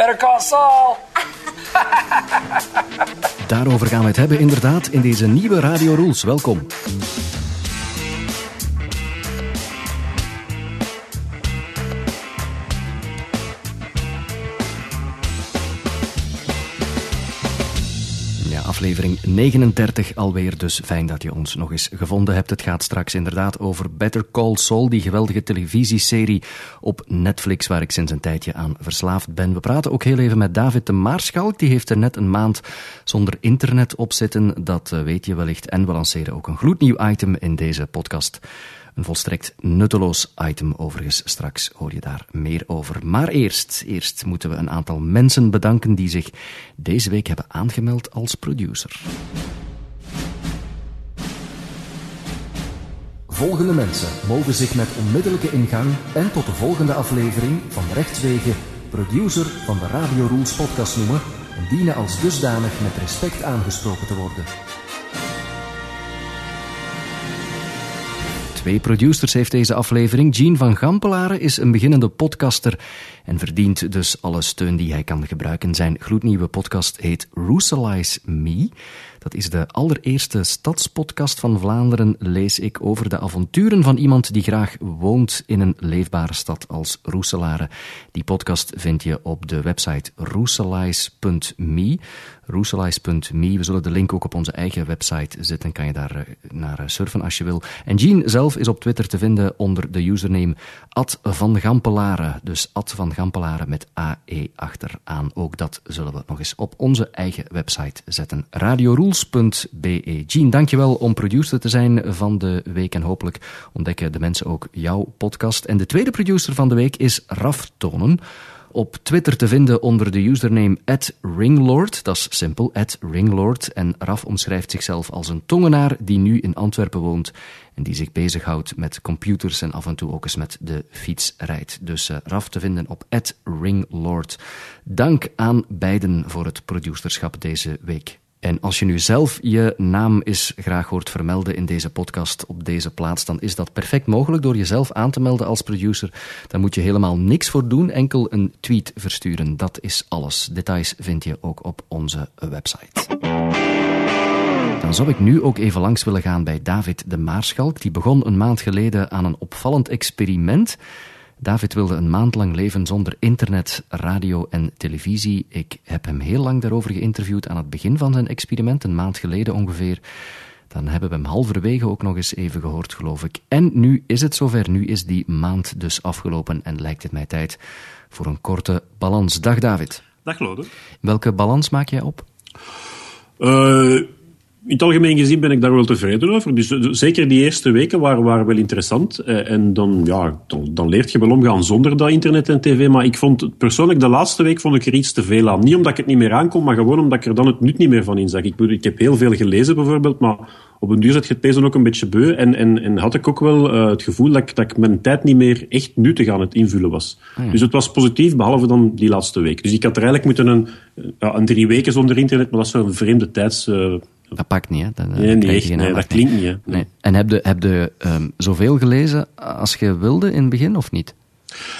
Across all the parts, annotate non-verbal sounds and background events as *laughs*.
Better call Saul. Daarover gaan we het hebben inderdaad in deze nieuwe Radio Rules. Welkom. 39 alweer, dus fijn dat je ons nog eens gevonden hebt. Het gaat straks inderdaad over Better Call Saul, die geweldige televisieserie op Netflix waar ik sinds een tijdje aan verslaafd ben. We praten ook heel even met David de Maarschalk, die heeft er net een maand zonder internet op zitten, dat eh, weet je wellicht. En we lanceren ook een gloednieuw item in deze podcast. Een volstrekt nutteloos item overigens. Straks hoor je daar meer over. Maar eerst, eerst moeten we een aantal mensen bedanken die zich deze week hebben aangemeld als producer. Volgende mensen mogen zich met onmiddellijke ingang en tot de volgende aflevering van rechtswege producer van de Radio Rules podcast noemen en dienen als dusdanig met respect aangesproken te worden. Twee producers heeft deze aflevering. Jean van Gampelaren is een beginnende podcaster en verdient dus alle steun die hij kan gebruiken. Zijn gloednieuwe podcast heet Roosalize Me. Dat is de allereerste stadspodcast van Vlaanderen, lees ik over de avonturen van iemand die graag woont in een leefbare stad als Roeselare. Die podcast vind je op de website roeselize.me. Roeselize.me. We zullen de link ook op onze eigen website zetten. Kan je daar eh, naar surfen als je wil. En Jean zelf is op Twitter te vinden onder de username Ad van Gampelaren. Dus Ad van Gampelaren met AE achteraan. Ook dat zullen we nog eens op onze eigen website zetten. radiorules.be. Jean, dankjewel om producer te zijn van de week. En hopelijk ontdekken de mensen ook jouw podcast. En de tweede producer van de week is Raf Tonen op Twitter te vinden onder de username @ringlord. Dat is simpel, @ringlord. En Raf omschrijft zichzelf als een tongenaar die nu in Antwerpen woont en die zich bezighoudt met computers en af en toe ook eens met de fiets rijdt. Dus uh, Raf te vinden op @ringlord. Dank aan beiden voor het producerschap deze week. En als je nu zelf je naam eens graag hoort vermelden in deze podcast op deze plaats, dan is dat perfect mogelijk door jezelf aan te melden als producer. Daar moet je helemaal niks voor doen, enkel een tweet versturen. Dat is alles. Details vind je ook op onze website. Dan zou ik nu ook even langs willen gaan bij David de Maarschalk. Die begon een maand geleden aan een opvallend experiment. David wilde een maand lang leven zonder internet, radio en televisie. Ik heb hem heel lang daarover geïnterviewd aan het begin van zijn experiment, een maand geleden ongeveer. Dan hebben we hem halverwege ook nog eens even gehoord, geloof ik. En nu is het zover. Nu is die maand dus afgelopen en lijkt het mij tijd voor een korte balans. Dag David. Dag Lode. Welke balans maak jij op? Uh, in het algemeen gezien ben ik daar wel tevreden over. Dus zeker die eerste weken waren, waren wel interessant. Uh, en dan, ja, dan, dan, leert je wel omgaan zonder dat internet en tv. Maar ik vond persoonlijk de laatste week vond ik er iets te veel aan. Niet omdat ik het niet meer aankom, maar gewoon omdat ik er dan het nut niet meer van inzag. Ik, ik heb heel veel gelezen bijvoorbeeld, maar op een duur zet je het pezen ook een beetje beu. En, en, en had ik ook wel uh, het gevoel dat ik, dat ik mijn tijd niet meer echt nuttig aan het invullen was. Ah, ja. Dus het was positief, behalve dan die laatste week. Dus ik had er eigenlijk moeten een, ja, een drie weken zonder internet, maar dat is zo'n vreemde tijds... Uh, dat pakt niet, hè? Dat, nee, nee, nee dat klinkt niet. Hè? Nee. En heb je, heb je um, zoveel gelezen als je wilde in het begin, of niet?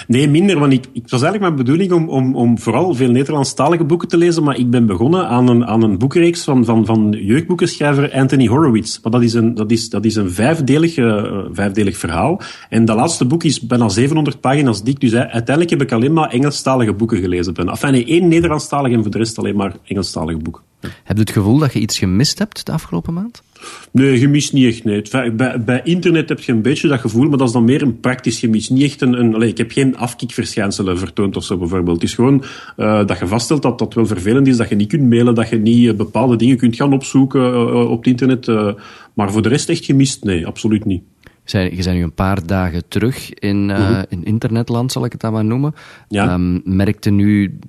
Nee, minder, want ik, het was eigenlijk mijn bedoeling om, om, om vooral veel Nederlandstalige boeken te lezen, maar ik ben begonnen aan een, aan een boekreeks van, van, van jeugdboekenschrijver Anthony Horowitz. Maar dat is een, dat is, dat is een vijfdelig, uh, vijfdelig verhaal. En dat laatste boek is bijna 700 pagina's dik, dus uiteindelijk heb ik alleen maar Engelstalige boeken gelezen. Enfin, nee, één Nederlandstalig en voor de rest alleen maar Engelstalige boeken. Heb je het gevoel dat je iets gemist hebt de afgelopen maand? Nee, gemis niet echt. Nee. Bij, bij internet heb je een beetje dat gevoel, maar dat is dan meer een praktisch gemis. Niet echt een... een allez, ik heb geen afkikverschijnselen vertoond of zo bijvoorbeeld. Het is gewoon uh, dat je vaststelt dat dat wel vervelend is, dat je niet kunt mailen, dat je niet uh, bepaalde dingen kunt gaan opzoeken uh, op het internet. maar voor de rest echt gemist? Nee, absoluut niet. Je bent nu een paar dagen terug in, uh, in internetland, zal ik het dan maar noemen. Ja. Um, merkte nu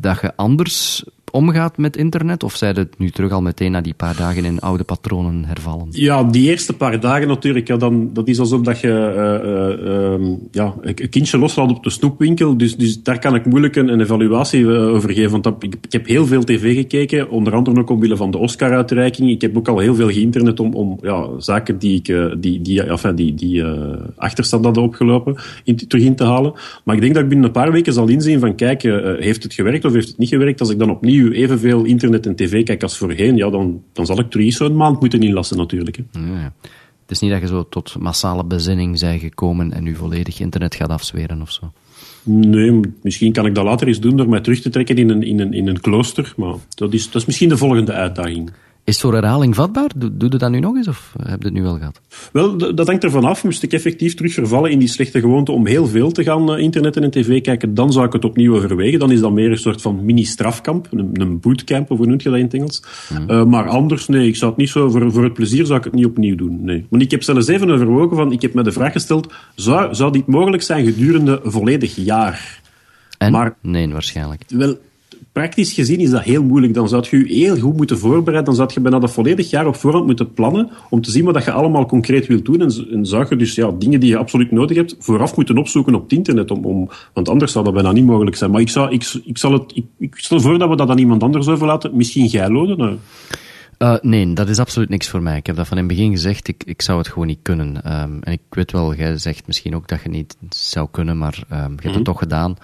dat je anders omgaat met internet? Of zijn het nu terug al meteen na die paar dagen in oude patronen hervallen? Ja, die eerste paar dagen natuurlijk. Ja, dan, dat is alsof dat je uh, uh, ja, een kindje loslaat op de snoepwinkel. Dus, dus daar kan ik moeilijk een, evaluatie over geven. Want ik, ik, heb heel veel tv gekeken, onder andere ook omwille van de Oscar-uitreiking. Ik heb ook al heel veel geïnternet om, om ja, zaken die, ik, die, die, enfin, die, die achterstand hadden opgelopen in, terug in te halen. Maar ik denk dat ik binnen een paar weken zal inzien van kijk, heeft het gewerkt of heeft het niet gewerkt? Als ik dan opnieuw evenveel internet en tv kijk als voorheen, ja, dan, dan zal ik terug zo'n maand moeten inlassen natuurlijk. Hè. Ja, het is niet dat je zo tot massale bezinning bent gekomen en nu volledig internet gaat afzweren of zo. Nee, misschien kan ik dat later eens doen door mij terug te trekken in een, in een, in een klooster. Maar dat is, dat is misschien de volgende uitdaging. Is voor herhaling vatbaar? Doe, doe je dat nu nog eens of heb je het nu wel gehad? Wel, dat hangt ervan af. Moest ik effectief terug vervallen in die slechte gewoonte om heel veel te gaan uh, internetten en tv kijken, dan zou ik het opnieuw overwegen. Dan is dat meer een soort van mini-strafkamp, een, een bootcamp, of hoe noem je dat in het Engels. Mm. Uh, maar anders, nee, ik zou het niet zo, voor, voor het plezier zou ik het niet opnieuw doen, nee. Want ik heb zelfs even overwogen van, ik heb me de vraag gesteld, zou, zou dit mogelijk zijn gedurende een volledig jaar? En? Maar, nee, waarschijnlijk. Wel, praktisch gezien is dat heel moeilijk. Dan zou je je heel goed moeten voorbereiden. Dan zou je bijna dat volledig jaar op voorhand moeten plannen om te zien wat je allemaal concreet wilt doen. En, en zou je dus ja, dingen die je absoluut nodig hebt vooraf moeten opzoeken op het internet. Om, om, want anders zou dat bijna niet mogelijk zijn. Maar ik, zou, ik, ik, zal het, ik, ik stel voor dat we dat aan iemand anders overlaten. Misschien jij, Lode? Nou. Uh, nee, dat is absoluut niks voor mij. Ik heb dat van in het begin gezegd, ik, ik zou het gewoon niet kunnen. Um, en ik weet wel, jij zegt misschien ook dat je niet zou kunnen, maar um, je hebt mm -hmm. het toch gedaan.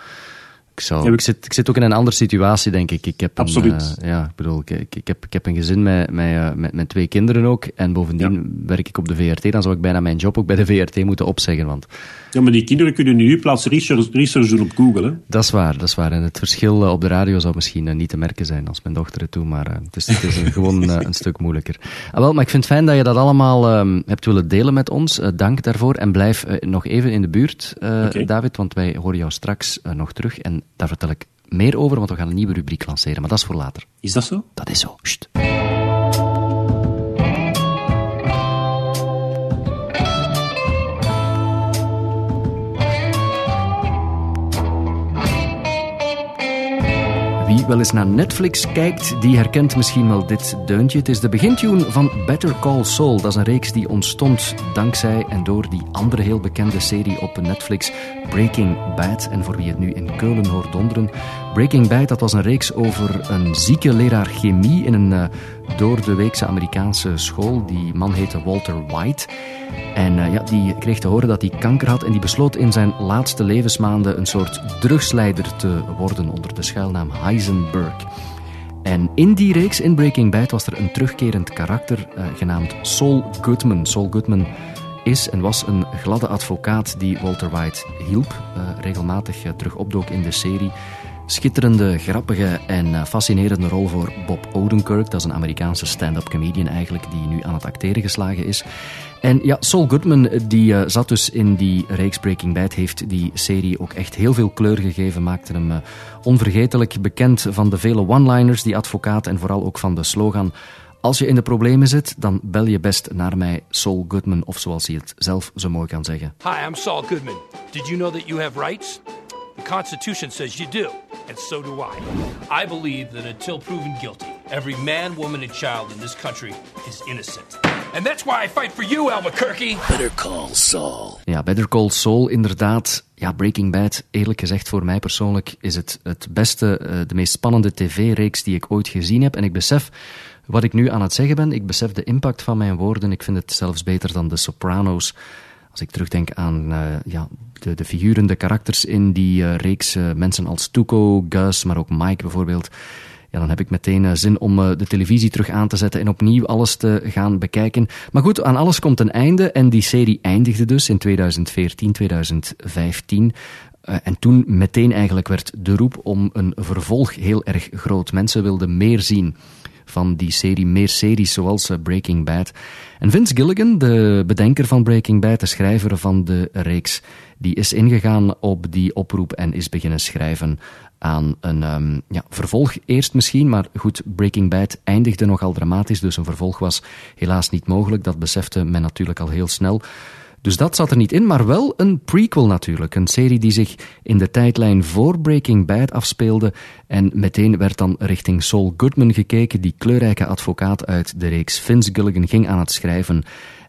Ik, zou, ik, zit, ik zit ook in een andere situatie, denk ik. ik heb Absoluut. Een, uh, ja, ik bedoel, ik, ik, heb, ik heb een gezin met, met, uh, met, met twee kinderen ook. En bovendien ja. werk ik op de VRT. Dan zou ik bijna mijn job ook bij de VRT moeten opzeggen. Want ja, maar die kinderen kunnen nu plaats research, research doen op Google. Hè? Dat is waar, dat is waar. En het verschil uh, op de radio zou misschien niet te merken zijn als mijn dochter het doet. Maar het is, het is *laughs* gewoon een stuk moeilijker. Ah, wel, maar ik vind het fijn dat je dat allemaal um, hebt willen delen met ons. dank daarvoor. En blijf nog even in de buurt, okay. David. Want wij horen jou straks nog terug. En daar vertel ik meer over, want we gaan een nieuwe rubriek lanceren. Maar dat is voor later. Is dat zo? Dat is zo. Sst. Wie wel eens naar Netflix kijkt, die herkent misschien wel dit deuntje. Het is de begintune van Better Call Saul. Dat is een reeks die ontstond dankzij en door die andere heel bekende serie op Netflix, Breaking Bad. En voor wie het nu in Keulen hoort donderen, Breaking Bad, dat was een reeks over een zieke leraar chemie in een uh, door de weekse Amerikaanse school. Die man heette Walter White. En uh, ja, die kreeg te horen dat hij kanker had en die besloot in zijn laatste levensmaanden een soort drugsleider te worden onder de schuilnaam Heisenberg. En in die reeks, in Breaking Bad, was er een terugkerend karakter uh, genaamd Saul Goodman. Saul Goodman is en was een gladde advocaat die Walter White hielp, uh, regelmatig terug opdook in de serie. Schitterende, grappige en fascinerende rol voor Bob Odenkirk. Dat is een Amerikaanse stand-up comedian eigenlijk, die nu aan het acteren geslagen is. En ja, Saul Goodman, die uh, zat dus in die reeks Breaking Bad, heeft die serie ook echt heel veel kleur gegeven, maakte hem onvergetelijk bekend van de vele one-liners, die advocaat, en vooral ook van de slogan als je in de problemen zit, dan bel je best naar mij, Saul Goodman, of zoals hij het zelf zo mooi kan zeggen. Hi, I'm Saul Goodman. Did you know that you have rights? The Constitution says you do, and so do I. I believe that until proven guilty, every man, woman, and child in this country is innocent. And that's why I fight for you, Albuquerque. Better call Saul. Ja, Better Call Saul, inderdaad. Ja, Breaking Bad, eerlijk gezegd voor mij persoonlijk, is het het beste, de meest spannende tv-reeks die ik ooit gezien heb. En ik besef wat ik nu aan het zeggen ben. Ik besef de impact van mijn woorden. Ik vind het zelfs beter dan The Sopranos. Als ik terugdenk aan uh, ja, de, de figuren, de karakters in die uh, reeks, uh, mensen als Tuco, Gus, maar ook Mike bijvoorbeeld. Ja, dan heb ik meteen zin om de televisie terug aan te zetten en opnieuw alles te gaan bekijken. Maar goed, aan alles komt een einde en die serie eindigde dus in 2014, 2015. Uh, en toen meteen eigenlijk werd de roep om een vervolg heel erg groot. Mensen wilden meer zien van die serie, meer series zoals Breaking Bad. En Vince Gilligan, de bedenker van Breaking Bad, de schrijver van de reeks, die is ingegaan op die oproep en is beginnen schrijven aan een um, ja, vervolg eerst misschien, maar goed, Breaking Bad eindigde nogal dramatisch, dus een vervolg was helaas niet mogelijk. Dat besefte men natuurlijk al heel snel. Dus dat zat er niet in, maar wel een prequel natuurlijk. Een serie die zich in de tijdlijn voor Breaking Bad afspeelde. En meteen werd dan richting Saul Goodman gekeken, die kleurrijke advocaat uit de reeks Vince Gilligan ging aan het schrijven.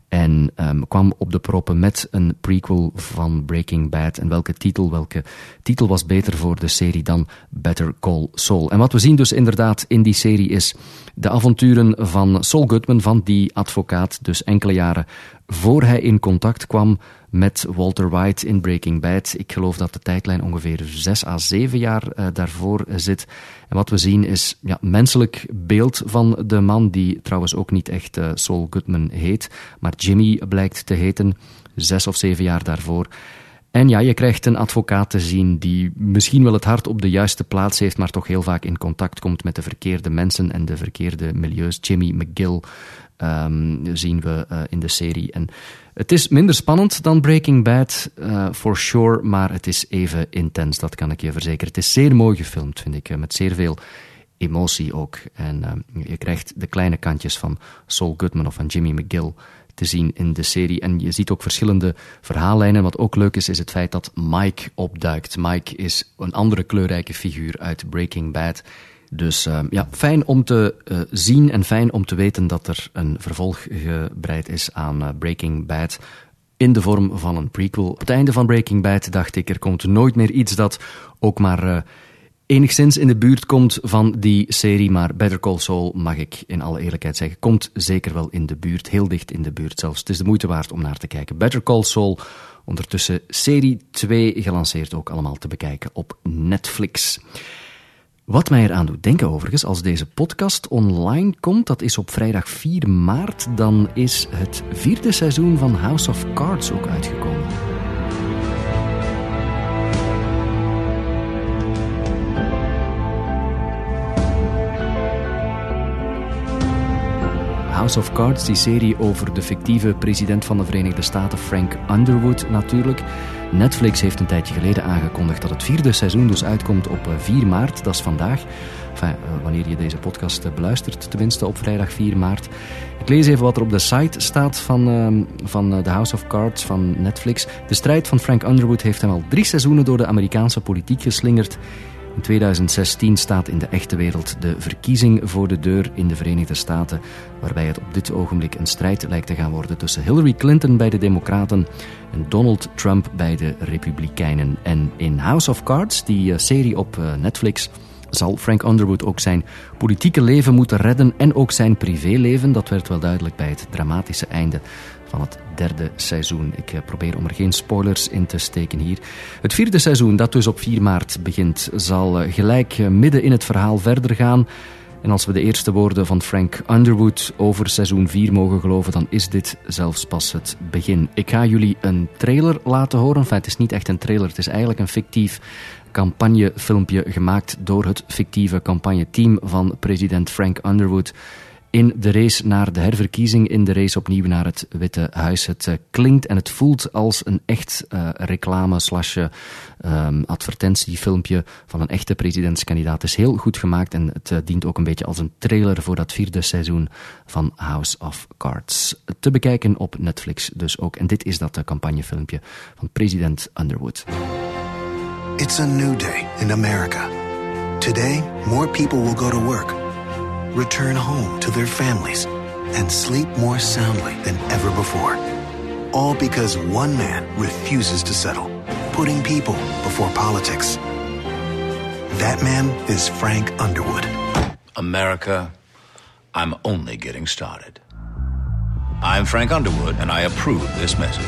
En um, kwam op de proppen met een prequel van Breaking Bad. En welke titel, welke titel was beter voor de serie dan Better Call Saul? En wat we zien dus inderdaad in die serie is de avonturen van Saul Goodman, van die advocaat, dus enkele jaren voor hij in contact kwam met Walter White in Breaking Bad. Ik geloof dat de tijdlijn ongeveer zes à zeven jaar uh, daarvoor zit. En wat we zien is ja, menselijk beeld van de man, die trouwens ook niet echt uh, Saul Goodman heet, maar Jimmy blijkt te heten, zes of zeven jaar daarvoor. En ja, je krijgt een advocaat te zien die misschien wel het hart op de juiste plaats heeft, maar toch heel vaak in contact komt met de verkeerde mensen en de verkeerde milieus. Jimmy McGill um, zien we uh, in de serie. En het is minder spannend dan Breaking Bad, uh, for sure, maar het is even intens, dat kan ik je verzekeren. Het is zeer mooi gefilmd, vind ik, met zeer veel emotie ook. En uh, je krijgt de kleine kantjes van Saul Goodman of van Jimmy McGill te zien in de serie. En je ziet ook verschillende verhaallijnen. Wat ook leuk is, is het feit dat Mike opduikt. Mike is een andere kleurrijke figuur uit Breaking Bad. Dus uh, ja, fijn om te uh, zien en fijn om te weten dat er een vervolg gebreid is aan uh, Breaking Bad. In de vorm van een prequel. Op het einde van Breaking Bad dacht ik, er komt nooit meer iets dat ook maar enigszins in de buurt komt van die serie. Maar Better Call Saul, mag ik in alle eerlijkheid zeggen, komt zeker wel in de buurt. Heel dicht in de buurt zelfs. Het is de moeite waard om naar te kijken. Better Call Saul, ondertussen serie 2 gelanceerd ook allemaal te bekijken op Netflix. Wat mij eraan doet denken overigens, als deze podcast online komt, dat is op vrijdag 4 maart, dan is het vierde seizoen van House of Cards ook uitgekomen. House of Cards, die serie over de fictieve president van de Verenigde Staten, Frank Underwood natuurlijk. Netflix heeft een tijdje geleden aangekondigd dat het vierde seizoen dus uitkomt op 4 eh, maart, dat is vandaag. Eh, wanneer je deze podcast eh, beluistert, tenminste op vrijdag 4 maart. Ik lees even wat er op de site staat van, uh, van The House of Cards van Netflix. De strijd van Frank Underwood heeft hem al drie seizoenen door de Amerikaanse politiek geslingerd. In 2016 staat in de echte wereld de verkiezing voor de deur in de Verenigde Staten, waarbij het op dit ogenblik een strijd lijkt te gaan worden tussen Hillary Clinton bij de Democraten en Donald Trump bij de Republikeinen. En in House of Cards, die eh, serie op eh, Netflix, zal Frank Underwood ook zijn politieke leven moeten redden en ook zijn privéleven. Dat werd wel duidelijk bij het dramatische einde van het derde seizoen. Ik eh, probeer om er geen spoilers in te steken hier. Het vierde seizoen, dat dus op 4 maart begint, zal eh, gelijk eh, midden in het verhaal verder gaan. En als we de eerste woorden van Frank Underwood over seizoen 4 mogen geloven, dan is dit zelfs pas het begin. Ik ga jullie een trailer laten horen. Enfin, het is niet echt een trailer, het is eigenlijk een fictief campagnefilmpje gemaakt door het fictieve campagneteam van president Frank Underwood in de race naar de herverkiezing, in de race opnieuw naar het Witte Huis. Het uh, klinkt en het voelt als een echt uh, reclame slash um, advertentiefilmpje van een echte presidentskandidaat. Het is heel goed gemaakt en het dient ook een beetje als een trailer voor dat vierde seizoen van House of Cards. Te bekijken op Netflix dus ook. En dit is dat campagnefilmpje van president Underwood. It's a new day in America. Today, more people will go to work. Return home to their families, and sleep more soundly than ever before. All because one man refuses to settle, putting people before politics. That man is Frank Underwood. America, I'm only getting started. I'm Frank Underwood, and I approve this message.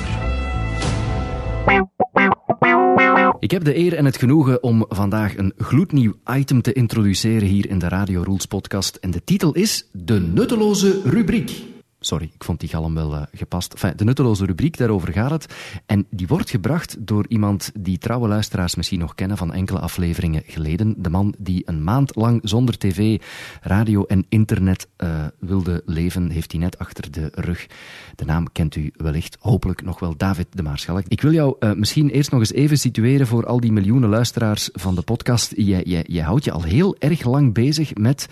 Ik heb de eer en het genoegen om vandaag een gloednieuw item te introduceren hier in de Radio Rules podcast. En de titel is De Nutteloze Rubriek. Sorry, ik vond die galm wel uh, gepast. Enfin, de nutteloze rubriek, daarover gaat het. En die wordt gebracht door iemand die trouwe luisteraars misschien nog kennen van enkele afleveringen geleden. De man die een maand lang zonder tv, radio en internet uh, wilde leven, heeft hij net achter de rug. De naam kent u wellicht, hopelijk nog wel David de Maarschalk. Ik wil jou uh, misschien eerst nog eens even situeren voor al die miljoenen luisteraars van de podcast. Jij, jij, jij houdt je al heel erg lang bezig met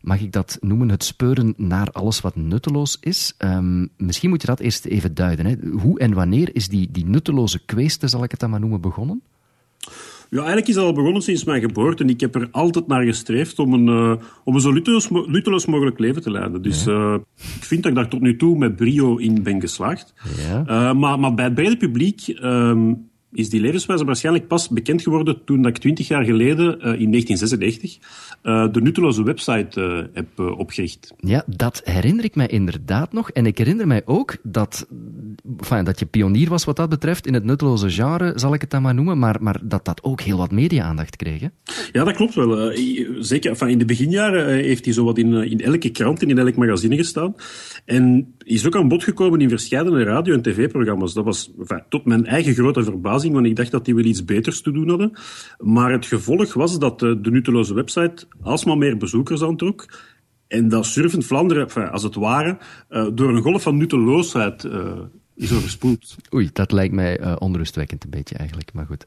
mag ik dat noemen, het speuren naar alles wat nutteloos is? Is. Ehm, misschien moet je dat eerst even duiden. Hè. Hoe en wanneer is die, die nutteloze kweeste, zal ik het dan maar noemen, begonnen? Ja, eigenlijk is dat al begonnen sinds mijn geboorte. En ik heb er altijd naar gestreefd om een, uh, om een zo luteloos, mogelijk leven te leiden. Dus uh, ik vind dat ik daar tot nu toe met brio in ben geslaagd. Ja. Uh, maar, maar bij het brede publiek ehm, is die levenswijze waarschijnlijk pas bekend geworden toen ik twintig jaar geleden, uh, in 1996, uh, de nutteloze website uh, heb opgericht. Ja, dat herinner ik mij inderdaad nog. En ik herinner mij ook dat, enfin, dat je pionier was wat dat betreft in het nutteloze genre, zal ik het dan maar noemen, maar, maar dat dat ook heel wat media-aandacht kreeg. Hè? Ja, dat klopt wel. zeker enfin, in de beginjaren heeft hij zowat in, in elke krant en in elk magazine gestaan. En is ook aan bod gekomen in verschillende radio- en tv-programma's. Dat was enfin, tot mijn eigen grote verbazing, want ik dacht dat die wel iets beters te doen hadden. Maar het gevolg was dat de, de nutteloze website alsmaar meer bezoekers aantrok. En dat Surfend Vlaanderen, enfin, als het ware, uh, door een golf van nutteloosheid uh, is overspoeld. Oei, dat lijkt mij uh, onrustwekkend een beetje eigenlijk, maar goed.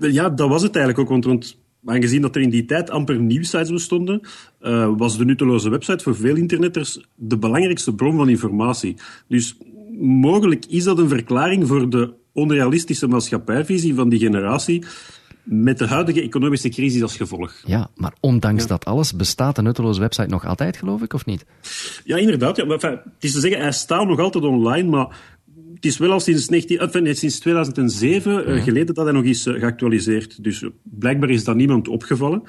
Ja, dat was het eigenlijk ook, want, want aangezien dat er in die tijd amper nieuwsites bestonden, was de nutteloze website voor veel internetters de belangrijkste bron van informatie. Dus mogelijk is dat een verklaring voor de onrealistische maatschappijvisie van die generatie met de huidige economische crisis als gevolg. Ja, maar ondanks ja. dat alles bestaat de nutteloze website nog altijd, geloof ik, of niet? Ja, inderdaad. Ja, maar, enfin, het is te zeggen, hij staat nog altijd online, maar het is wel al sinds, 19, enfin, sinds 2007 ja. uh, geleden dat hij nog is uh, geactualiseerd. Dus uh, blijkbaar is dat niemand opgevallen.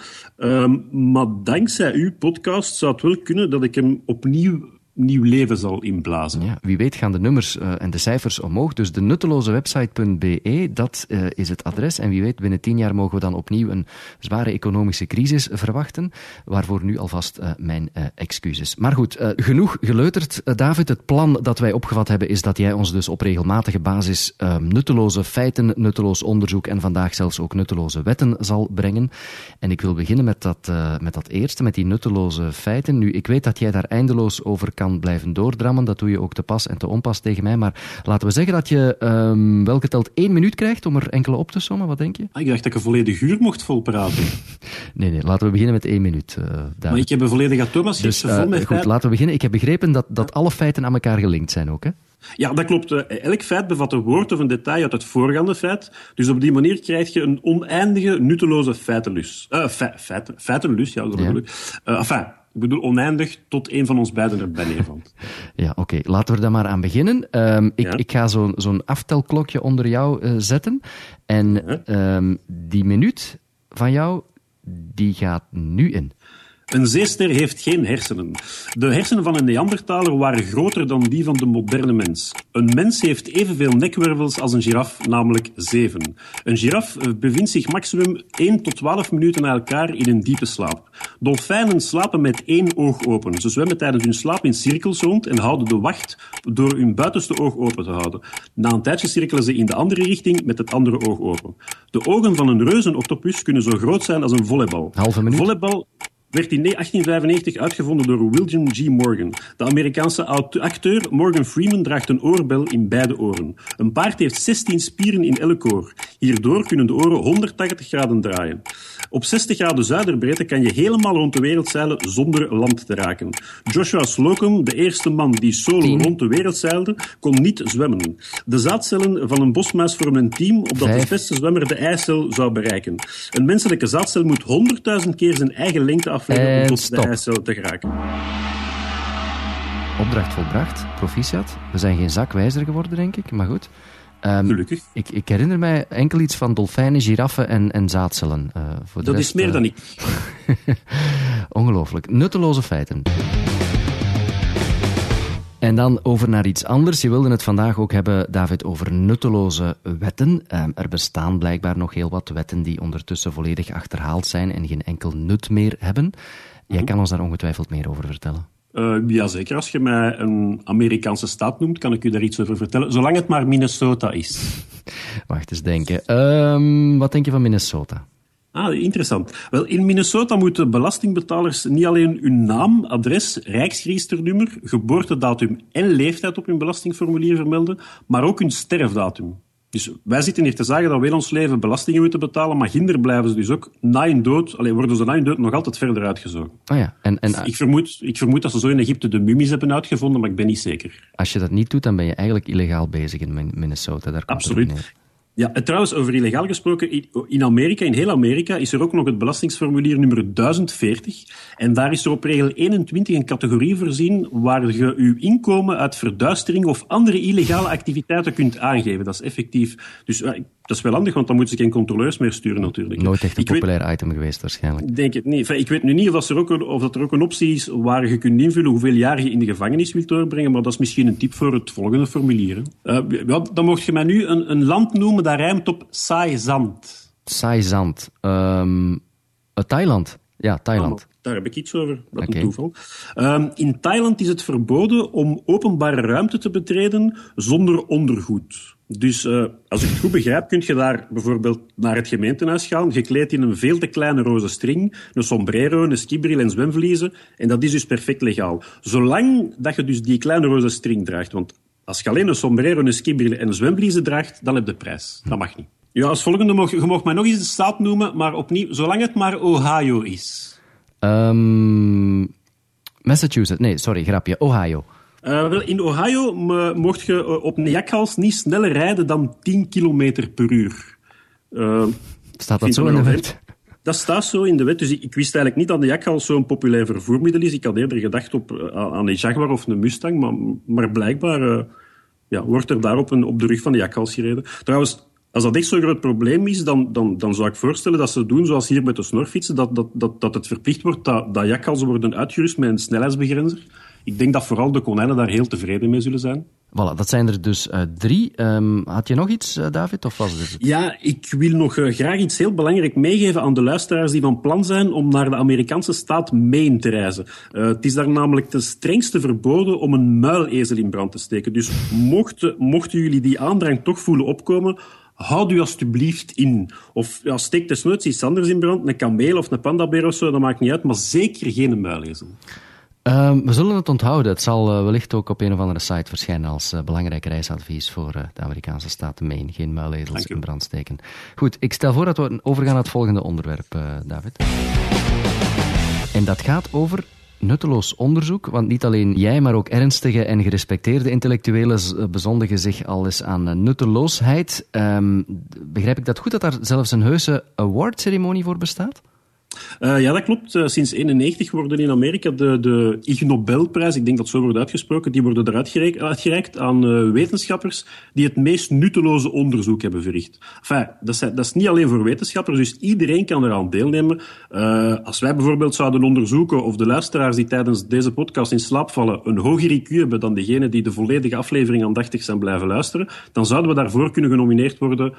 maar dankzij uw podcast zou het wel kunnen dat ik hem opnieuw nieuw leven zal inblazen. Ja, wie weet gaan de nummers uh, en de cijfers omhoog. Dus de nuttelozewebsite.be, dat uh, is het adres. En wie weet, binnen tien jaar mogen we dan opnieuw een zware economische crisis verwachten. Waarvoor nu alvast uh, mijn excuses. Maar goed, genoeg geleuterd. David, het plan dat wij opgevat hebben is dat jij ons dus op regelmatige basis nutteloze feiten, nutteloos onderzoek en vandaag zelfs ook nutteloze wetten zal brengen. En ik wil beginnen met dat, met dat eerste, met die nutteloze feiten. Nu, ik weet dat jij daar eindeloos over kan kan blijven doordrammen. Dat doe je ook te pas en te onpas tegen mij. Maar laten we zeggen dat je um, welke telt één minuut krijgt om er enkele op te sommen. Wat denk je? Ah, ik dacht dat ik een volledige uur mocht volpraten. *laughs* nee, nee, laten we beginnen met één minuut. Uh, maar ik heb een volledige Thomas dus, uh, vol met Goed, laten we beginnen. Ik heb begrepen dat, dat alle feiten aan elkaar gelinkt zijn ook, hè? Ja, dat klopt. Elk feit bevat een woord of een detail uit het voorgaande feit. Dus op die manier krijg je een oneindige, nutteloze feitenlus. Uh, fe feit, feitenlus, ja, dat bedoel ik. Uh, enfin, ik bedoel oneindig tot een van ons beiden er bij neervalt. *laughs* ja, oké. Okay. Laten we er dan maar aan beginnen. Um, ik, ja? ik, ga zo'n zo aftelklokje onder jou uh, zetten. En ja. um, die minuut van jou, die gaat nu in. Een zeester heeft geen hersenen. De hersenen van een Neandertaler waren groter dan die van de moderne mens. Een mens heeft evenveel nekwervels als een giraf, namelijk zeven. Een giraf bevindt zich maximum 1 tot 12 minuten na elkaar in een diepe slaap. Dolfijnen slapen met één oog open. Ze zwemmen tijdens hun slaap in cirkels rond en houden de wacht door hun buitenste oog open te houden. Na een tijdje cirkelen ze in de andere richting met het andere oog open. De ogen van een reuzenoctopus kunnen zo groot zijn als een volleybal. Halve minuut. Volleybal werd in 1895 uitgevonden door William G. Morgan. De Amerikaanse acteur Morgan Freeman draagt een oorbel in beide oren. Een paard heeft 16 spieren in elk oor. Hierdoor kunnen de oren 180 graden draaien. Op 60 graden zuiderbreedte kan je helemaal rond de wereld zeilen zonder land te raken. Joshua Slocum, de eerste man die solo rond de wereld zeilde, kon niet zwemmen. De zaadcellen van een bosmuis vormen een team opdat de beste zwemmer de eicel zou bereiken. Een menselijke zaadcel moet 100.000 keer zijn eigen lengte af afleggen om tot stop. de te geraken. Opdracht volbracht, proficiat. We zijn geen zak wijzer geworden, denk ik, maar goed. Um, Gelukkig. Ik, ik, herinner mij enkel iets van dolfijnen, giraffen en, en zaadcellen. Uh, voor dat rest, is meer uh, dan ik. *laughs* Ongelooflijk. Nutteloze feiten. En dan over naar iets anders. Je wilde het vandaag ook hebben, David, over nutteloze wetten. Um, er bestaan blijkbaar nog heel wat wetten die ondertussen volledig achterhaald zijn en geen enkel nut meer hebben. Jij kan ons daar ongetwijfeld meer over vertellen. Uh, Jazeker, als je mij een Amerikaanse staat noemt, kan ik u daar iets over vertellen. Zolang het maar Minnesota is. *laughs* Wacht eens denken. Um, wat denk je van Minnesota? Ah, interessant. Wel, in Minnesota moeten belastingbetalers niet alleen hun naam, adres, rijksregisternummer, geboortedatum en leeftijd op hun belastingformulier vermelden, maar ook hun sterfdatum. Dus wij zitten hier te zeggen dat we in ons leven belastingen moeten betalen, maar ginder blijven ze dus ook na hun dood, alleen worden ze na hun dood nog altijd verder uitgezogen. Oh ja, en, en ik, vermoed, ik vermoed dat ze zo in Egypte de mummies hebben uitgevonden, maar ik ben niet zeker. Als je dat niet doet, dan ben je eigenlijk illegaal bezig in Minnesota. Daar Absoluut. Ja, en trouwens, over illegaal gesproken, in Amerika, in heel Amerika, is er ook nog het belastingsformulier nummer 1040. En daar is er op regel 21 een categorie voorzien waar je uw inkomen uit verduistering of andere illegale activiteiten kunt aangeven. Dat is effectief. Dus dat is wel handig, want dan moeten ze geen controleurs meer sturen natuurlijk. Nooit echt een populair item geweest waarschijnlijk. Denk het niet. Ik weet nu niet of, dat er, ook een, of dat er ook een optie is waar je kunt invullen hoeveel jaar je in de gevangenis wilt doorbrengen, maar dat is misschien een tip voor het volgende formulier. Uh, dan mocht je mij nu een, een, land noemen dat rijmt op saai zand. Saai zand. Um, Thailand. Ja, Thailand. Ah, daar heb ik iets over, dat okay. een toeval. Um, in Thailand is het verboden om openbare ruimte te betreden zonder ondergoed. Dus uh, als ik het goed begrijp, kun je daar bijvoorbeeld naar het gemeentehuis gaan, gekleed in een veel te kleine roze string, een sombrero, een skibril en zwemvliezen. En dat is dus perfect legaal. Zolang dat je dus die kleine roze string draagt. Want als je alleen een sombrero, een skibril en een zwemvliezen draagt, dan heb je de prijs. Dat mag niet. Ja, als volgende mag je mag mij nog eens de staat noemen, maar opnieuw, zolang het maar Ohio is. Um, Massachusetts. Nee, sorry, grapje. Ohio. Uh, wel, in Ohio mocht je eh, op een jakhals niet sneller rijden dan 10 km per uur. Uh, staat dat zo in de wet? Dat staat zo in de wet. Dus ik, ik wist eigenlijk niet dat de jakhals zo'n populair vervoermiddel is. Ik had eerder gedacht op, aan een Jaguar of een Mustang, maar, maar blijkbaar ja, wordt er daarop een, op de rug van de jakhals gereden. Trouwens, als dat echt zo'n groot probleem is, dan, dan, dan zou ik voorstellen dat ze doen zoals hier met de snorfietsen, dat, dat, dat, dat het verplicht wordt dat, dat worden uitgerust met een snelheidsbegrenzer. Ik denk dat vooral de konijnen daar heel tevreden mee zullen zijn. Voilà, dat zijn er dus uh, drie. Um, had je nog iets, uh, David? Of was het? Ja, ik wil nog uh, graag iets heel belangrijk meegeven aan de luisteraars die van plan zijn om naar de Amerikaanse staat Maine te reizen. het is daar namelijk ten strengste verboden om een muilezel in brand te steken. Dus mochten, mochten jullie die aandrang toch voelen opkomen, houd u alstublieft in. Of ja, steek desnoods iets anders in brand, een kameel of een pandabeer of zo, dat maakt niet uit, maar zeker geen muilezel. Uh, we zullen het onthouden. Het zal uh, wellicht ook op een of andere site verschijnen als uh, belangrijk reisadvies voor uh, de Amerikaanse staat Maine. Geen muilezels in brand steken. Goed, ik stel voor dat we overgaan naar het volgende onderwerp, David. En dat gaat over nutteloos onderzoek, want niet alleen jij, maar ook ernstige en gerespecteerde intellectuelen bezondigen zich al eens aan nutteloosheid. Um, begrijp ik dat goed, dat daar zelfs een heuse awardceremonie voor bestaat? Uh, ja, dat klopt. Uh, sinds 1991 worden in Amerika de, de Ig Nobelprijs, ik denk dat zo wordt uitgesproken, die worden eruit gereikt, uitgereikt aan uh, wetenschappers die het meest nutteloze onderzoek hebben verricht. Enfin, dat is, dat is niet alleen voor wetenschappers, dus iedereen kan eraan deelnemen. als wij bijvoorbeeld zouden onderzoeken of de luisteraars die tijdens deze podcast in slaap vallen een hoger IQ hebben dan degene die de volledige aflevering aandachtig zijn blijven luisteren, dan zouden we daarvoor kunnen genomineerd worden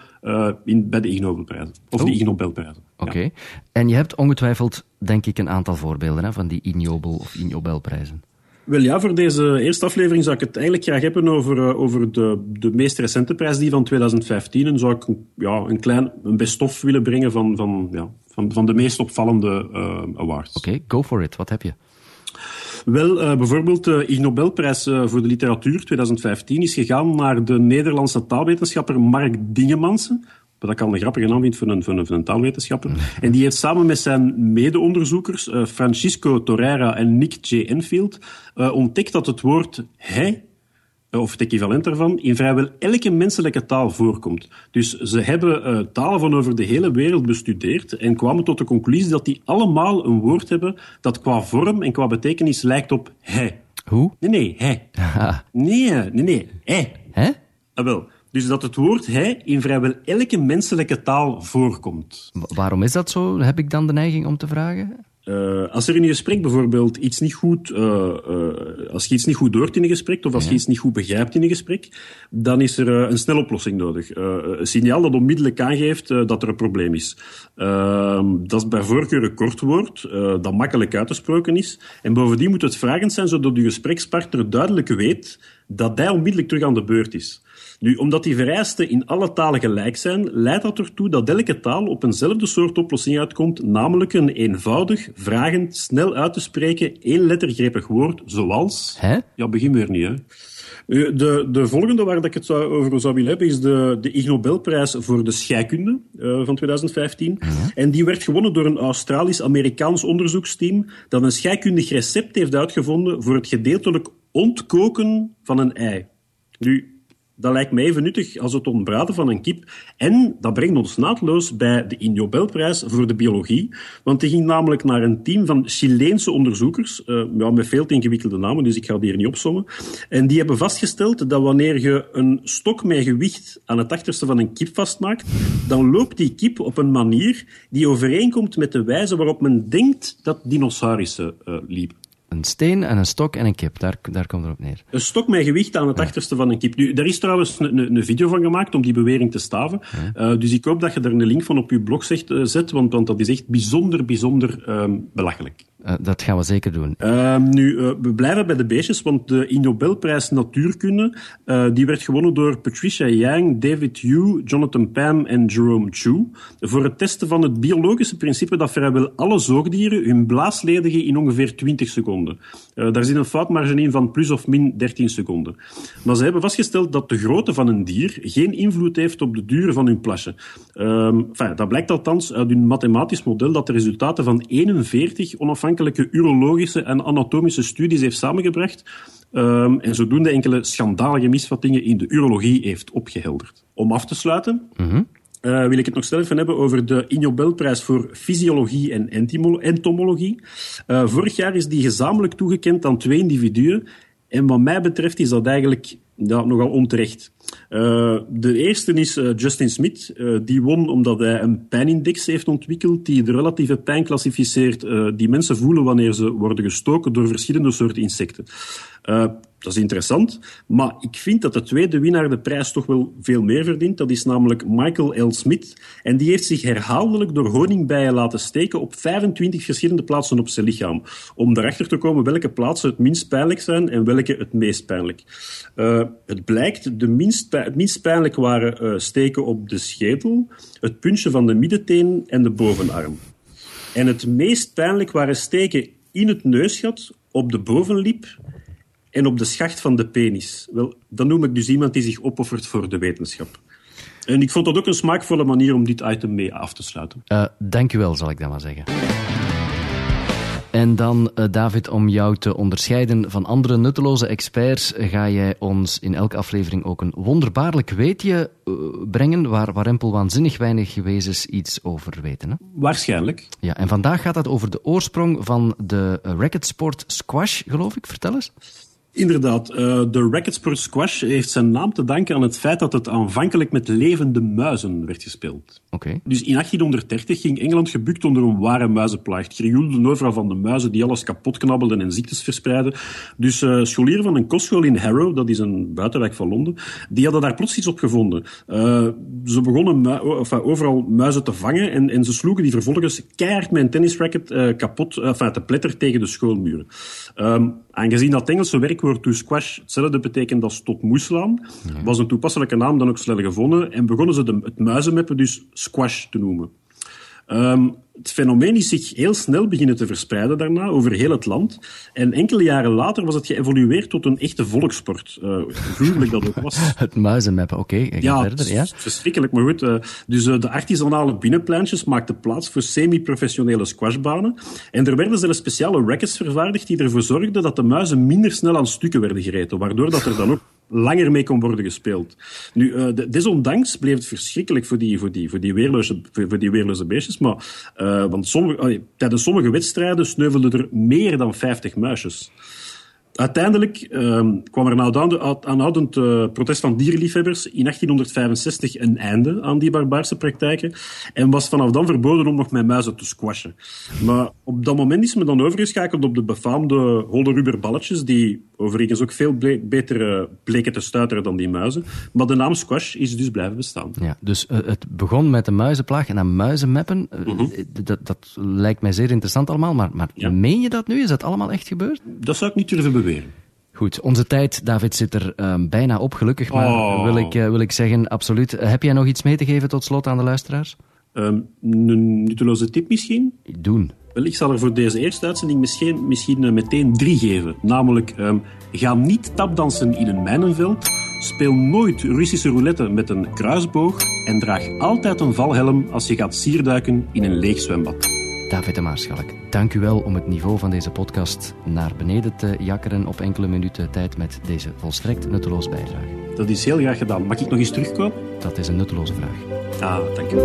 in, bij de Ig Nobelprijzen. Of oh. de Ig Nobelprijzen. Oké. Ja. En je hebt ongetwijfeld, denk ik, een aantal voorbeelden hè, van die Ignobel of Ignobelprijzen. Wel ja, voor deze eerste aflevering zou ik het eigenlijk graag hebben over, uh, over de, de meest recente prijs, die van 2015. En zou ik ja, een klein een best-of willen brengen van, van, ja, van, van de meest opvallende uh, awards. Oké, okay, go for it. Wat heb je? Wel, uh, bijvoorbeeld de Ig Nobelprijs voor de literatuur 2015 is gegaan naar de Nederlandse taalwetenschapper Mark Dingemansen wat ik al een grappige naam vind voor een, voor een, taalwetenschapper. En die heeft samen met zijn mede-onderzoekers, uh, Francisco Torreira en Nick J. Enfield, uh, ontdekt dat het woord hij, uh, of het equivalent daarvan, in vrijwel elke menselijke taal voorkomt. Dus ze hebben talen van over de hele wereld bestudeerd en kwamen tot de conclusie dat die allemaal een woord hebben dat qua vorm en qua betekenis lijkt op hij. Hoe? Nee, nee, hij. *laughs* nee, nee, nee, hij. Hè? Ah, wel. Dus dat het woord hij in vrijwel elke menselijke taal voorkomt. waarom is dat zo, heb ik dan de neiging om te vragen? Uh, als er in je gesprek bijvoorbeeld iets niet goed, uh, uh, als je iets niet goed doort in een gesprek, of als je iets niet goed begrijpt in een gesprek, dan is er een snelle oplossing nodig. een signaal dat onmiddellijk aangeeft dat er een probleem is. Ehm, dat is bij voorkeur een kort woord, dat makkelijk uit te spreken is. En bovendien moet het vragend zijn, zodat je gesprekspartner duidelijk weet dat hij onmiddellijk terug aan de beurt is. Nu, omdat die vereisten in alle talen gelijk zijn, leidt dat ertoe dat elke taal op eenzelfde soort oplossing uitkomt, namelijk een eenvoudig, vragend, snel uit te spreken, één woord, zoals... Hè? Ja, begin weer niet, hè. De, de volgende waar ik het zou, over zou willen hebben is de, de Ig Nobelprijs voor de scheikunde uh, van 2015. En die werd gewonnen door een Australisch-Amerikaans onderzoeksteam dat een scheikundig recept heeft uitgevonden voor het gedeeltelijk ontkoken van een ei. Nu, dat lijkt mij even nuttig als het ontbraden van een kip. En dat brengt ons naadloos bij de Nobelprijs voor de biologie. Want die ging namelijk naar een team van Chileense onderzoekers, uh, ja, met veel te ingewikkelde namen, dus ik ga die hier niet opzommen. En die hebben vastgesteld dat wanneer je een stok met gewicht aan het achterste van een kip vastmaakt, dan loopt die kip op een manier die overeenkomt met de wijze waarop men denkt dat dinosaurussen uh, liepen. Een steen en een stok en een kip, daar, daar komt het op neer. Een stok met gewicht aan het achterste van een kip. Nu, daar is trouwens een, een, video van gemaakt om die bewering te staven. Uh, dus ik hoop dat je er een link van op je blog zegt, uh, zet, want, want dat is echt bijzonder, bijzonder um, belachelijk. Uh, dat gaan we zeker doen. Ehm, nu, we blijven bij de beestjes, want de Nobelprijs Natuurkunde die werd gewonnen door Patricia Yang, David Yu, Jonathan Pam en Jerome Chu voor het testen van het biologische principe dat vrijwel alle zoogdieren hun blaas ledigen in ongeveer 20 seconden. daar zit een foutmarge in van plus of min 13 seconden. Maar ze hebben vastgesteld dat de grootte van een dier geen invloed heeft op de duur van hun plasje. Um, enfin, dat blijkt althans uit hun mathematisch model dat de resultaten van 41 onafhankelijke urologische en anatomische studies heeft samengebracht um, en zodoende enkele schandalige misvattingen in de urologie heeft opgehelderd. Om af te sluiten, mm uh, wil ik het nog snel even hebben over de Nobelprijs voor fysiologie en entomologie. Uh, vorig jaar is die gezamenlijk toegekend aan twee individuen. En wat mij betreft is dat eigenlijk ja, nogal onterecht. Uh, de eerste is uh, Justin Smith. Uh, die won omdat hij een pijnindex heeft ontwikkeld die de relatieve pijn klassificeert die mensen voelen wanneer ze worden gestoken door verschillende soorten insecten. Dat is interessant. Maar ik vind dat de tweede winnaar de prijs toch wel veel meer verdient. Dat is namelijk Michael L. Smith. En die heeft zich herhaaldelijk door honingbijen laten steken op 25 verschillende plaatsen op zijn lichaam. Om erachter te komen welke plaatsen het minst pijnlijk zijn en welke het meest pijnlijk. Uh, het blijkt, de minst, het minst pijnlijk waren uh, steken op de schedel, het puntje van de middenteen en de bovenarm. En het meest pijnlijk waren steken in het neusgat, op de bovenlip en op de schacht van de penis. Wel, dan noem ik dus iemand die zich opoffert voor de wetenschap. En ik vond dat ook een smaakvolle manier om dit item mee af te sluiten. Uh, dank u wel, zal ik dan maar zeggen. En dan, uh, David, om jou te onderscheiden van andere nutteloze experts, ga jij ons in elke aflevering ook een wonderbaarlijk weetje uh, brengen, waar Warempel waanzinnig weinig wezens iets over weten. Hè? Waarschijnlijk. Ja, en vandaag gaat het over de oorsprong van de racketsport squash, geloof ik. Vertel eens. Inderdaad, uh, de Racketsport Squash heeft zijn naam te danken aan het feit dat het aanvankelijk met levende muizen werd gespeeld. Okay. Dus in 1830 ging Engeland gebukt onder een ware muizenplaag. Het krioelde overal van de muizen die alles kapot knabbelden en ziektes verspreidden. Dus uh, scholieren van een kostschool in Harrow, dat is een buitenwijk van Londen, die hadden daar plots iets op gevonden. Uh, ze begonnen enfin, overal muizen te vangen en, en, ze sloegen die vervolgens keihard met een tennisracket kapot, enfin, te pletter tegen de schoolmuren. Um, aangezien dat Engelse werk woord to squash hetzelfde betekent als tot moeslaan, was een toepasselijke naam dan ook snel gevonden en begonnen ze de, het muizenmeppen dus squash te noemen. Um, het fenomeen is zich heel snel beginnen te verspreiden daarna over heel het land. En enkele jaren later was het geëvolueerd tot een echte volkssport. Uh, gruwelijk dat ook was. *laughs* het muizenmappen, oké. Okay, ja, verder, ja, verschrikkelijk, maar goed. Uh, dus uh, de artisanale binnenpleintjes maakten plaats voor semi-professionele squashbanen. En er werden zelfs speciale rackets vervaardigd die ervoor zorgden dat de muizen minder snel aan stukken werden gereten. Waardoor dat er dan ook langer mee kon worden gespeeld. Nu, uh, desondanks bleef het verschrikkelijk voor die, voor die, voor die, weerloze, voor die weerloze beestjes. Maar, uh, want sommige, tijdens sommige wedstrijden sneuvelden er meer dan 50 muisjes. Uiteindelijk uh, kwam er na aanhoudend uh, protest van dierenliefhebbers in 1865 een einde aan die barbaarse praktijken en was vanaf dan verboden om nog met muizen te squashen. Maar op dat moment is men dan overgeschakeld op de befaamde holle rubberballetjes, die overigens ook veel ble beter bleken te stuiteren dan die muizen. Maar de naam squash is dus blijven bestaan. Ja, dus uh, het begon met de muizenplaag en dan muizenmeppen. Uh, mm -hmm. dat, dat, lijkt mij zeer interessant allemaal, maar, maar ja. meen je dat nu? Is dat allemaal echt gebeurd? Dat zou ik niet durven beweren. Goed, onze tijd, David, zit er um, bijna op, gelukkig. Maar Oh. wil, ik, wil ik zeggen, absoluut. Heb jij nog iets mee te geven tot slot aan de luisteraars? Um, een nutteloze tip misschien? Doen. Wel, ik zal er voor deze eerste uitzending misschien, misschien uh, meteen drie geven. Namelijk, um, ga niet tapdansen in een mijnenveld. Speel nooit Russische roulette met een kruisboog. En draag altijd een valhelm als je gaat sierduiken in een leeg zwembad. David de Maarschalk, dank u wel om het niveau van deze podcast naar beneden te jakkeren op enkele minuten tijd met deze volstrekt nutteloze bijdrage. Dat is heel graag gedaan. Mag ik nog eens terugkomen? Dat is een nutteloze vraag. Ah, dank u.